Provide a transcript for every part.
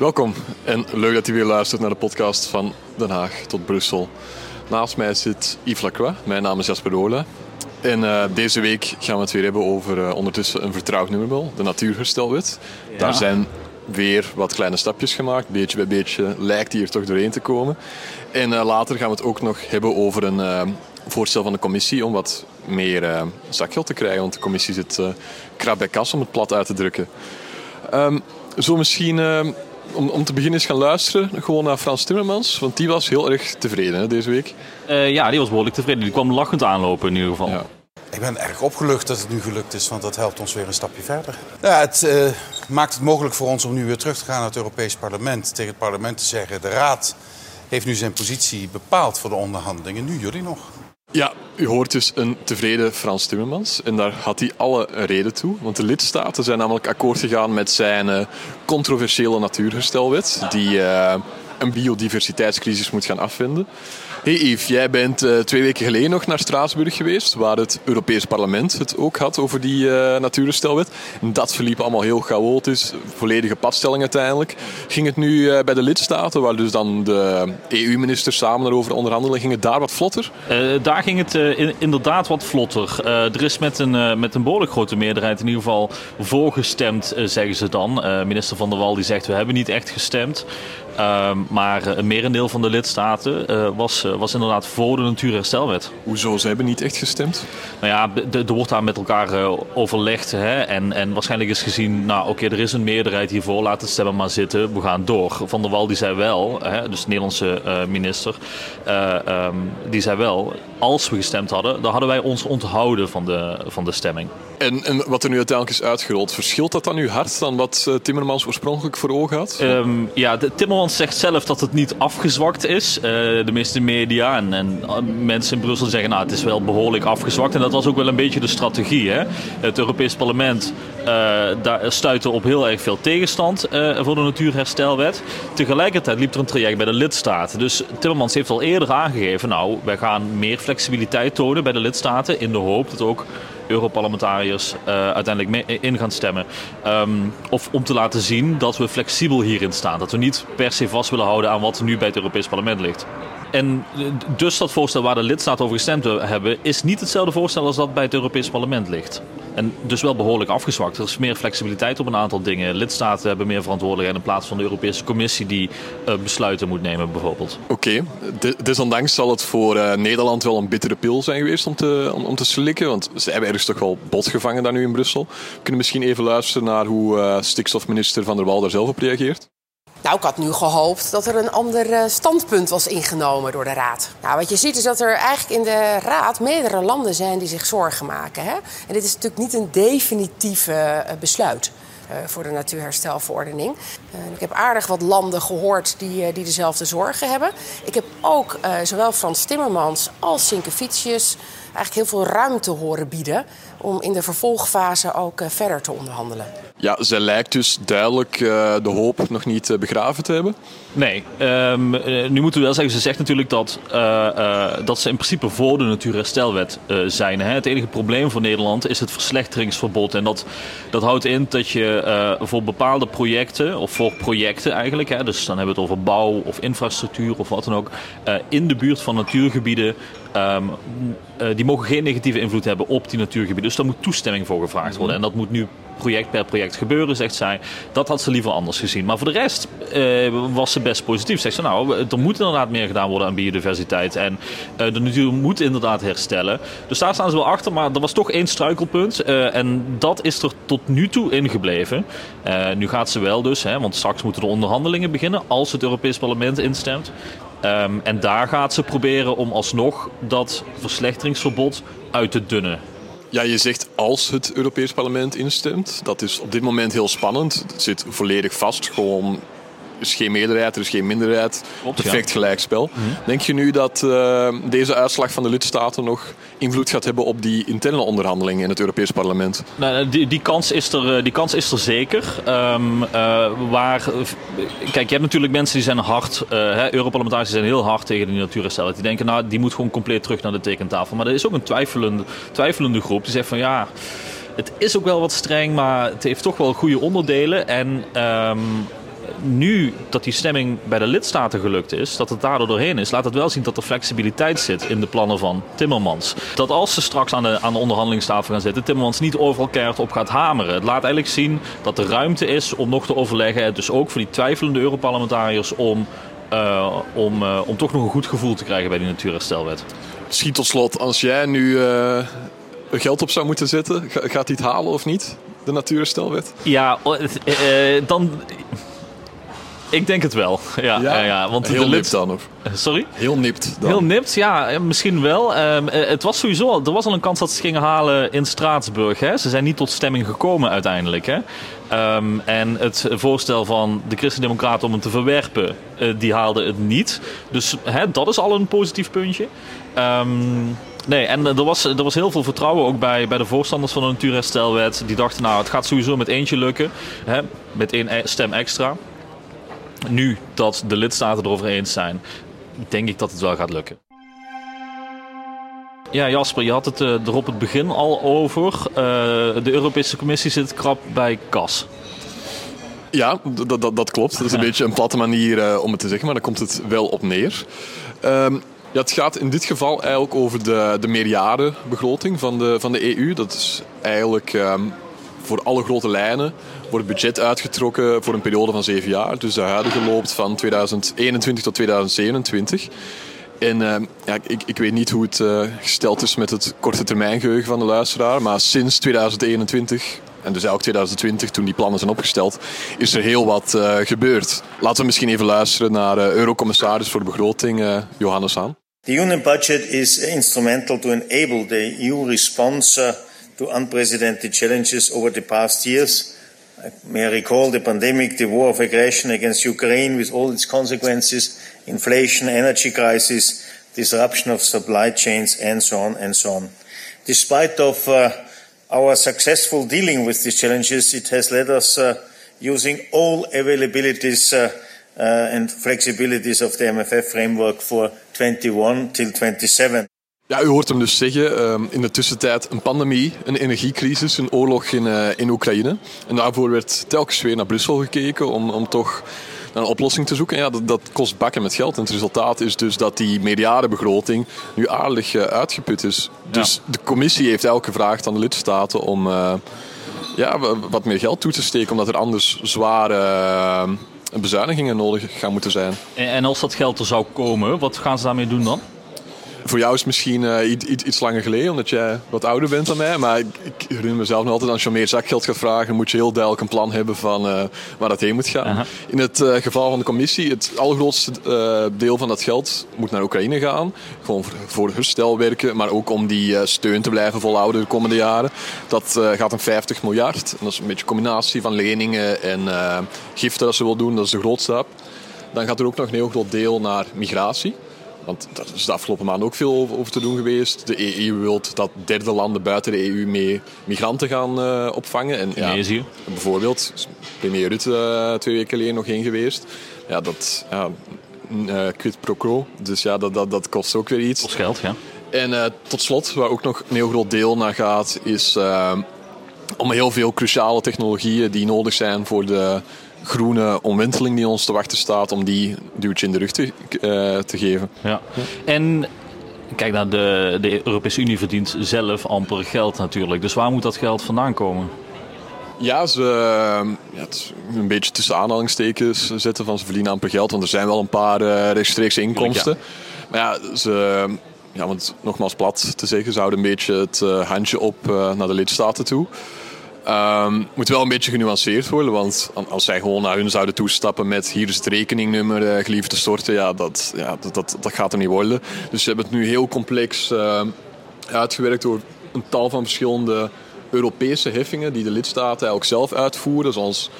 Welkom en leuk dat u weer luistert naar de podcast van Den Haag tot Brussel. Naast mij zit Yves Lacroix, mijn naam is Jasper Roorda. En uh, deze week gaan we het weer hebben over uh, ondertussen een vertrouwd nummerbel, de Natuurherstelwet. Ja. Daar zijn weer wat kleine stapjes gemaakt. Beetje bij beetje lijkt die er toch doorheen te komen. En uh, later gaan we het ook nog hebben over een voorstel van de commissie om wat meer zakgeld te krijgen. Want de commissie zit krap bij kas om het plat uit te drukken. Um, zo misschien om, om te beginnen eens gaan luisteren gewoon naar Frans Timmermans. Want die was heel erg tevreden hè, deze week. Uh, ja, die was behoorlijk tevreden. Die kwam lachend aanlopen in ieder geval. Ja. Ik ben erg opgelucht dat het nu gelukt is, want dat helpt ons weer een stapje verder. Ja, het uh, maakt het mogelijk voor ons om nu weer terug te gaan naar het Europees Parlement. Tegen het parlement te zeggen, de Raad heeft nu zijn positie bepaald voor de onderhandelingen. Nu jullie nog. Ja, u hoort dus een tevreden Frans Timmermans. En daar had hij alle reden toe. Want de lidstaten zijn namelijk akkoord gegaan met zijn uh, controversiële natuurherstelwet. Die uh, een biodiversiteitscrisis moet gaan afvinden. Hey Yves, jij bent uh, twee weken geleden nog naar Straatsburg geweest, waar het Europees Parlement het ook had over die uh, natuurherstelwet. En dat verliep allemaal heel chaotisch, volledige padstelling uiteindelijk. Ging het nu uh, bij de lidstaten, waar dus dan de EU-ministers samen erover onderhandelen, ging het daar wat vlotter? daar ging het in, inderdaad wat vlotter. er is met een, met een behoorlijk grote meerderheid in ieder geval voorgestemd, zeggen ze dan. minister Van der Wal die zegt, we hebben niet echt gestemd. Uh, maar een merendeel van de lidstaten uh, was, uh, was inderdaad voor de Natuurherstelwet. Hoezo? Ze hebben niet echt gestemd? Nou ja, er wordt daar met elkaar uh, overlegd. Hè? En, en waarschijnlijk is gezien, nou oké, okay, er is een meerderheid hiervoor, laat het stemmen maar zitten, we gaan door. Van der Wal die zei wel, hè, dus de Nederlandse minister, um, die zei wel, als we gestemd hadden, dan hadden wij ons onthouden van de, van de stemming. En, en wat er nu uiteindelijk is uitgerold, verschilt dat dan nu hard dan wat Timmermans oorspronkelijk voor ogen had? Um, ja, Timmermans zegt zelf dat het niet afgezwakt is. Uh, de meeste media en, en, mensen in Brussel zeggen nou, het is wel behoorlijk afgezwakt. En dat was ook wel een beetje de strategie. Hè? Het Europees Parlement uh, daar stuitte op heel erg veel tegenstand voor de Natuurherstelwet. Tegelijkertijd liep er een traject bij de lidstaten. Dus Timmermans heeft al eerder aangegeven, nou, wij gaan meer flexibiliteit tonen bij de lidstaten in de hoop dat ook Europarlementariërs uh, uiteindelijk mee in gaan stemmen. Um, of om te laten zien dat we flexibel hierin staan. Dat we niet per se vast willen houden aan wat nu bij het Europees Parlement ligt. En dus dat voorstel waar de lidstaten over gestemd hebben, is niet hetzelfde voorstel als dat bij het Europees Parlement ligt. En dus wel behoorlijk afgezwakt. Er is meer flexibiliteit op een aantal dingen. Lidstaten hebben meer verantwoordelijkheid in plaats van de Europese Commissie die uh, besluiten moet nemen, bijvoorbeeld. Oké, desondanks zal het voor uh, Nederland wel een bittere pil zijn geweest om te, om, te slikken. Want ze hebben ergens toch wel bot gevangen daar nu in Brussel. We kunnen misschien even luisteren naar hoe uh, stikstofminister Van der Wal daar zelf op reageert. Nou, ik had nu gehoopt dat er een ander standpunt was ingenomen door de Raad. Nou, wat je ziet is dat er eigenlijk in de Raad meerdere landen zijn die zich zorgen maken. Hè? En dit is natuurlijk niet een definitief uh, besluit. Uh, voor de natuurherstelverordening. Ik heb aardig wat landen gehoord die, die dezelfde zorgen hebben. Ik heb ook zowel Frans Timmermans als Sinkevicius eigenlijk heel veel ruimte horen bieden om in de vervolgfase ook uh, verder te onderhandelen. Ja, zij lijkt dus duidelijk uh, de hoop nog niet uh, begraven te hebben. Nee, um, nu moeten we wel zeggen, ze zegt natuurlijk dat, dat ze in principe voor de Natuurherstelwet zijn. Hè? Het enige probleem voor Nederland is het verslechteringsverbod. En dat, dat houdt in dat je voor bepaalde projecten, of voor projecten eigenlijk, hè, dus dan hebben we het over bouw of infrastructuur of wat dan ook, in de buurt van natuurgebieden Um, uh, die mogen geen negatieve invloed hebben op die natuurgebieden. Dus daar moet toestemming voor gevraagd worden. En dat moet nu project per project gebeuren, zegt zij. Dat had ze liever anders gezien. Maar voor de rest uh, was ze best positief. Zegt ze, nou, er moet inderdaad meer gedaan worden aan biodiversiteit. En de natuur moet inderdaad herstellen. Dus daar staan ze wel achter. Maar er was toch één struikelpunt. En dat is er tot nu toe ingebleven. nu gaat ze wel dus, hè, want straks moeten de onderhandelingen beginnen. Als het Europees Parlement instemt. Um, en daar gaat ze proberen om alsnog dat verslechteringsverbod uit te dunnen. Ja, je zegt als het Europees Parlement instemt. Dat is op dit moment heel spannend. Het zit volledig vast. Gewoon is geen meerderheid, er is geen minderheid. Klopt, Perfect ja. gelijkspel. Denk je nu dat eh, deze uitslag van de lidstaten nog invloed gaat hebben op die interne onderhandelingen in het Europees Parlement? Nou, die, die, kans is er, eh, die kans is er zeker. Ehm, eh, waar, kijk, je hebt natuurlijk mensen die zijn hard, hè, Europarlementariërs zijn heel hard tegen de natuurherstel. Die denken, nou, die moet gewoon compleet terug naar de tekentafel. Maar er is ook een twijfelende, twijfelende groep die zegt van ja, het is ook wel wat streng, maar het heeft toch wel goede onderdelen. En ehm, nu dat die stemming bij de lidstaten gelukt is, dat het daardoor doorheen is, laat het wel zien dat er flexibiliteit zit in de plannen van Timmermans. Dat als ze straks aan de, aan de onderhandelingstafel gaan zitten, Timmermans niet overal keihard op gaat hameren. Het laat eigenlijk zien dat er ruimte is om nog te overleggen. Dus ook voor die twijfelende Europarlementariërs om, eh, om, eh, om toch nog een goed gevoel te krijgen bij die natuurherstelwet. Schiet tot slot, als jij nu eh, geld op zou moeten zetten, ga- gaat hij het halen of niet? De natuurherstelwet? Ja, dan. Ik denk het wel. Ja, ja. ja, want Heel de nipt dan, of? Sorry? Heel nipt dan. Heel nipt, ja, eh, misschien wel. Ehm, eh, het was sowieso, al- er was al een kans dat ze het gingen halen in Straatsburg. Hè? Ze zijn niet tot stemming gekomen uiteindelijk. Hè? Ehm, en het voorstel van de Christen-Democraten om het te verwerpen, eh, die haalde het niet. Dus hè, dat is al een positief puntje. Ehm, nee, en er was, er was heel veel vertrouwen ook bij, bij de voorstanders van de natuurherstelwet. Die dachten, nou, het gaat sowieso met eentje lukken. Hè? Met één e- stem extra. Nu dat de lidstaten erover eens zijn, denk ik dat het wel gaat lukken. Ja, Jasper, je had het eh, er op het begin al over. Eh, de Europese Commissie zit krap bij kas. Ja, d- d- dat- dat klopt. Dat is een beetje een platte manier eh, om het te zeggen, maar daar komt het wel op neer. Ehm, ja, het gaat in dit geval eigenlijk over de, de meerjarenbegroting van de, van de EU. Dat is eigenlijk ehm, voor alle grote lijnen wordt budget uitgetrokken voor een periode van zeven jaar. Dus de huidige loopt van 2021 tot 2027. En ehm, ja, ik, ik weet niet hoe het eh, gesteld is met het korte termijn geheugen van de luisteraar. Maar sinds 2021, en dus eigenlijk 2020 toen die plannen zijn opgesteld, is er heel wat eh, gebeurd. Laten we misschien even luisteren naar eh, Eurocommissaris voor begroting, Johannes Haan. The Union budget is instrumental to enable the EU response to unprecedented challenges over the past years. I may recall the pandemic, the war of aggression against Ukraine with all its consequences, inflation, energy crisis, disruption of supply chains, and so on and so on. Despite of uh, our successful dealing with these challenges, it has led us uh, using all availabilities uh, uh, and flexibilities of the MFF framework for 21 till 27. Ja, u hoort hem dus zeggen, ehm, in de tussentijd een pandemie, een energiecrisis, een oorlog in, eh, in Oekraïne. En daarvoor werd telkens weer naar Brussel gekeken om, om toch naar een oplossing te zoeken. En ja, dat, dat kost bakken met geld. En het resultaat is dus dat die meerjarenbegroting nu aardig eh, uitgeput is. Dus de commissie heeft eigenlijk gevraagd aan de lidstaten om eh, ja, wa- wat meer geld toe te steken, omdat er anders zware bezuinigingen nodig gaan moeten zijn. En, en als dat geld er zou komen, wat gaan ze daarmee doen dan? Voor jou is het misschien eh, iets, iets, iets langer geleden, omdat jij wat ouder bent dan mij. Maar ik, ik herinner mezelf nog altijd, als je meer zakgeld gaat vragen, dan moet je heel duidelijk een plan hebben van eh, waar dat heen moet gaan. In het eh, geval van de commissie, het allergrootste deel van dat geld moet naar Oekraïne gaan. Gewoon voor, voor herstelwerken, maar ook om die steun te blijven volhouden de komende jaren. Dat gaat om 50 miljard. En dat is een beetje een combinatie van leningen en giften dat ze wil doen. Dat is de grootste stap. Dan gaat er ook nog een heel groot deel naar migratie. Want daar is de afgelopen maanden ook veel over te doen geweest. De EU wil dat derde landen buiten de EU mee migranten gaan eh, opvangen. En, ja, Tunesië. bijvoorbeeld, premier Rutte eh, twee weken geleden nog heen geweest. Ja, dat ja, eh, quid pro quo. Dus ja, dat, dat, dat kost ook weer iets. Kost geld, ja. En tot slot, waar ook nog een heel groot deel naar gaat, is om heel veel cruciale technologieën die nodig zijn voor de groene omwenteling die ons te wachten staat, om die duwtje in de rug te, eh, te geven. ja. En kijk, nou, de, de Europese Unie verdient zelf amper geld natuurlijk. Dus waar moet dat geld vandaan komen? Ja, ze eh, ja, het een beetje tussen aanhalingstekens zetten van ze verdienen amper geld, want er zijn wel een paar rechtstreekse inkomsten. Maar ja, ze, ja, want nogmaals plat te zeggen, ze houden een beetje het handje op naar de lidstaten toe. Ehm moet wel een beetje genuanceerd worden, want als zij gewoon naar hun zouden toestappen met hier is het rekeningnummer eh geliefd te storten, ja, dat, ja, dat, dat, dat gaat er niet worden. Dus ze hebben het nu heel complex eh, uitgewerkt door een tal van verschillende Europese heffingen die de lidstaten eigenlijk zelf uitvoeren, zoals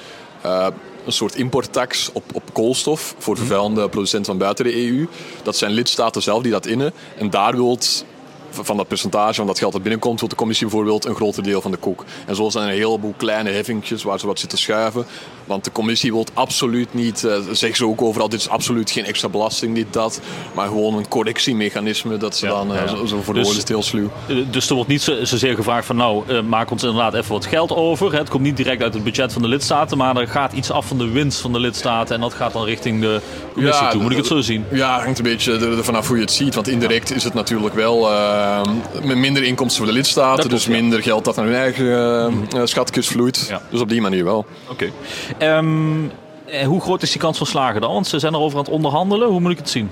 eh, een soort importtax op, op koolstof voor vervuilende producenten van buiten de EU. Dat zijn lidstaten zelf die dat innen. En daar wilt van dat percentage van dat geld dat binnenkomt, wil de commissie bijvoorbeeld een groter deel van de koek. En zo zijn er een heleboel kleine heffingjes waar ze wat zitten schuiven. Want de commissie wil absoluut niet, uh, zeggen ze ook overal, dit is absoluut geen extra belasting, dit, dat. Maar gewoon een correctiemechanisme dat ze dan, uh, zo, zo voor de dus, heel sluw. Eh, dus er wordt niet zozeer gevraagd van nou, uh, maak ons inderdaad even wat geld over. Het komt niet direct uit het budget van de lidstaten, maar er gaat iets af van de winst van de lidstaten. En dat gaat dan richting de commissie toe. Moet ik het zo zien? Ja, hangt een beetje vanaf hoe je het ziet. Want indirect is het natuurlijk wel met minder inkomsten voor de lidstaten. dus minder geld dat naar hun eigen uh, schatkist vloeit. Dus op die manier wel. Oké. Ehm, hoe groot is die kans van slagen dan? Want ze zijn erover aan het onderhandelen. Hoe moet ik het zien?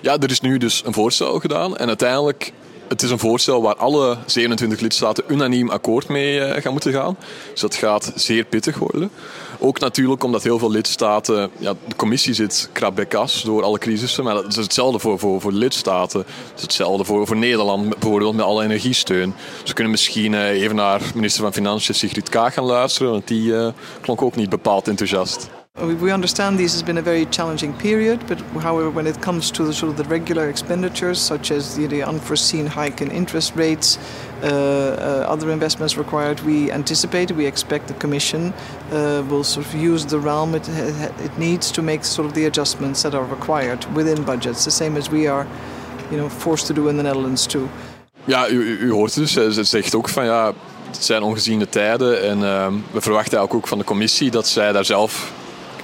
Ja, er is nu dus een voorstel gedaan. En uiteindelijk het is een voorstel waar alle 27 lidstaten unaniem akkoord mee gaan moeten gaan. Dus dat gaat zeer pittig worden. Ook natuurlijk omdat heel veel lidstaten, ja, de commissie zit krap bij kas door alle crisissen, maar dat is hetzelfde voor, voor, voor lidstaten. Het is hetzelfde voor, voor Nederland bijvoorbeeld met alle energiesteun. We kunnen misschien even naar minister van Financiën Sigrid Kaag gaan luisteren, want die uh, klonk ook niet bepaald enthousiast. We understand this has been a very challenging period, but however, when it comes to the sort of the regular expenditures, such as the, the unforeseen hike in interest rates, uh, uh, other investments required, we anticipate, we expect the Commission uh, will sort of use the realm it, it needs to make sort of the adjustments that are required within budgets, the same as we are, you know, forced to do in the Netherlands too. Ja, u, u hoort dus, ze zegt ook van ja, het zijn ongeziene tijden en uh, we verwachten ook van de commissie dat zij daar zelf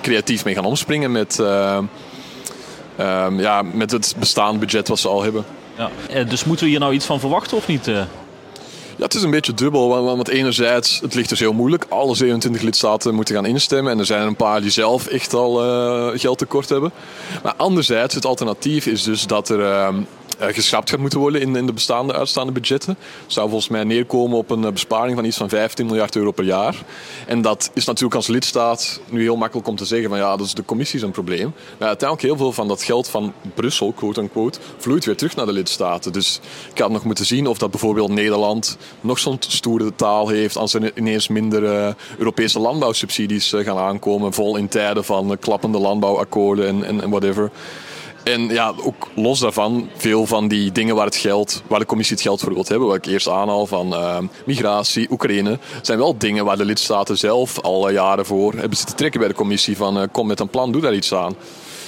creatief mee gaan omspringen met, uh, um, ja, met het bestaand budget wat ze al hebben. Ja. Dus moeten we hier nou iets van verwachten of niet? Ja, het is een beetje dubbel. Want, enerzijds, het ligt dus heel moeilijk. Alle 27 lidstaten moeten gaan instemmen. En er zijn een paar die zelf echt al uh, geld tekort hebben. Maar anderzijds, het alternatief is dus dat er... Uh, geschrapt gaat moeten worden in, in de bestaande uitstaande budgetten. zou volgens mij neerkomen op een uh, besparing van iets van 15 miljard euro per jaar. En dat is natuurlijk als lidstaat nu heel makkelijk om te zeggen van ja, dat is de commissie zijn probleem. Maar uiteindelijk heel veel van dat geld van Brussel, quote unquote, vloeit weer terug naar de lidstaten. Dus ik had nog moeten zien of dat bijvoorbeeld Nederland nog zo'n stoere taal heeft als er ineens minder uh, Europese landbouwsubsidies gaan aankomen, vol in tijden van klappende landbouwakkoorden en, en, en whatever. En ja, ook los daarvan, veel van die dingen waar, het geld, waar de commissie het geld voor wil hebben, wat ik eerst aanhaal van uh, migratie, Oekraïne, zijn wel dingen waar de lidstaten zelf al jaren voor hebben zitten trekken bij de commissie van uh, kom met een plan, doe daar iets aan.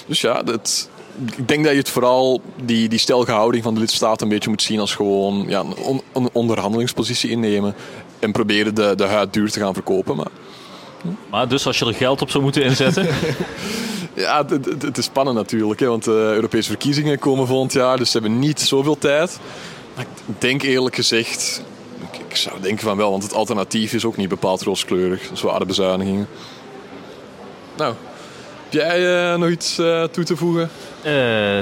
Dus ja, dat, ik denk dat je het vooral die, die stelge houding van de lidstaten een beetje moet zien als gewoon ja, een, een onderhandelingspositie innemen en proberen de, de huid duur te gaan verkopen. Maar, maar dus als je er geld op zou moeten inzetten? Ja, het, is spannend natuurlijk, hè, want de uh, Europese verkiezingen komen volgend jaar, dus ze hebben niet zoveel tijd. Maar ik denk eerlijk gezegd, ik, ik, zou denken van wel, want het alternatief is ook niet bepaald rooskleurig, zware bezuinigingen. Nou, heb jij uh, nog iets uh, toe te voegen? Uh,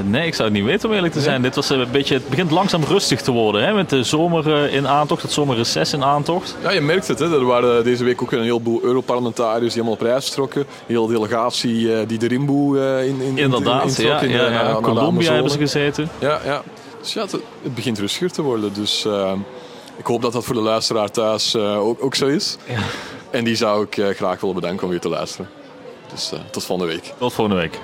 nee, ik zou het niet weten om eerlijk te zijn. Dit was een beetje, het begint langzaam rustig te worden. Hè? Met de zomer in aantocht, het zomerreces in aantocht. Ja, je merkt het. Hè? Er waren deze week ook een heleboel Europarlementariërs die helemaal op reis trokken. Een hele delegatie die de Rimboe in, in Inderdaad, in, ja. In, ja, ja. Colombia hebben ze gezeten. Ja, ja. Dus ja, het, het begint rustiger te worden. Dus uh, ik hoop dat dat voor de luisteraar thuis ook, ook zo is. Ja. En die zou ik graag willen bedanken om weer te luisteren. Dus tot volgende week. Tot volgende week.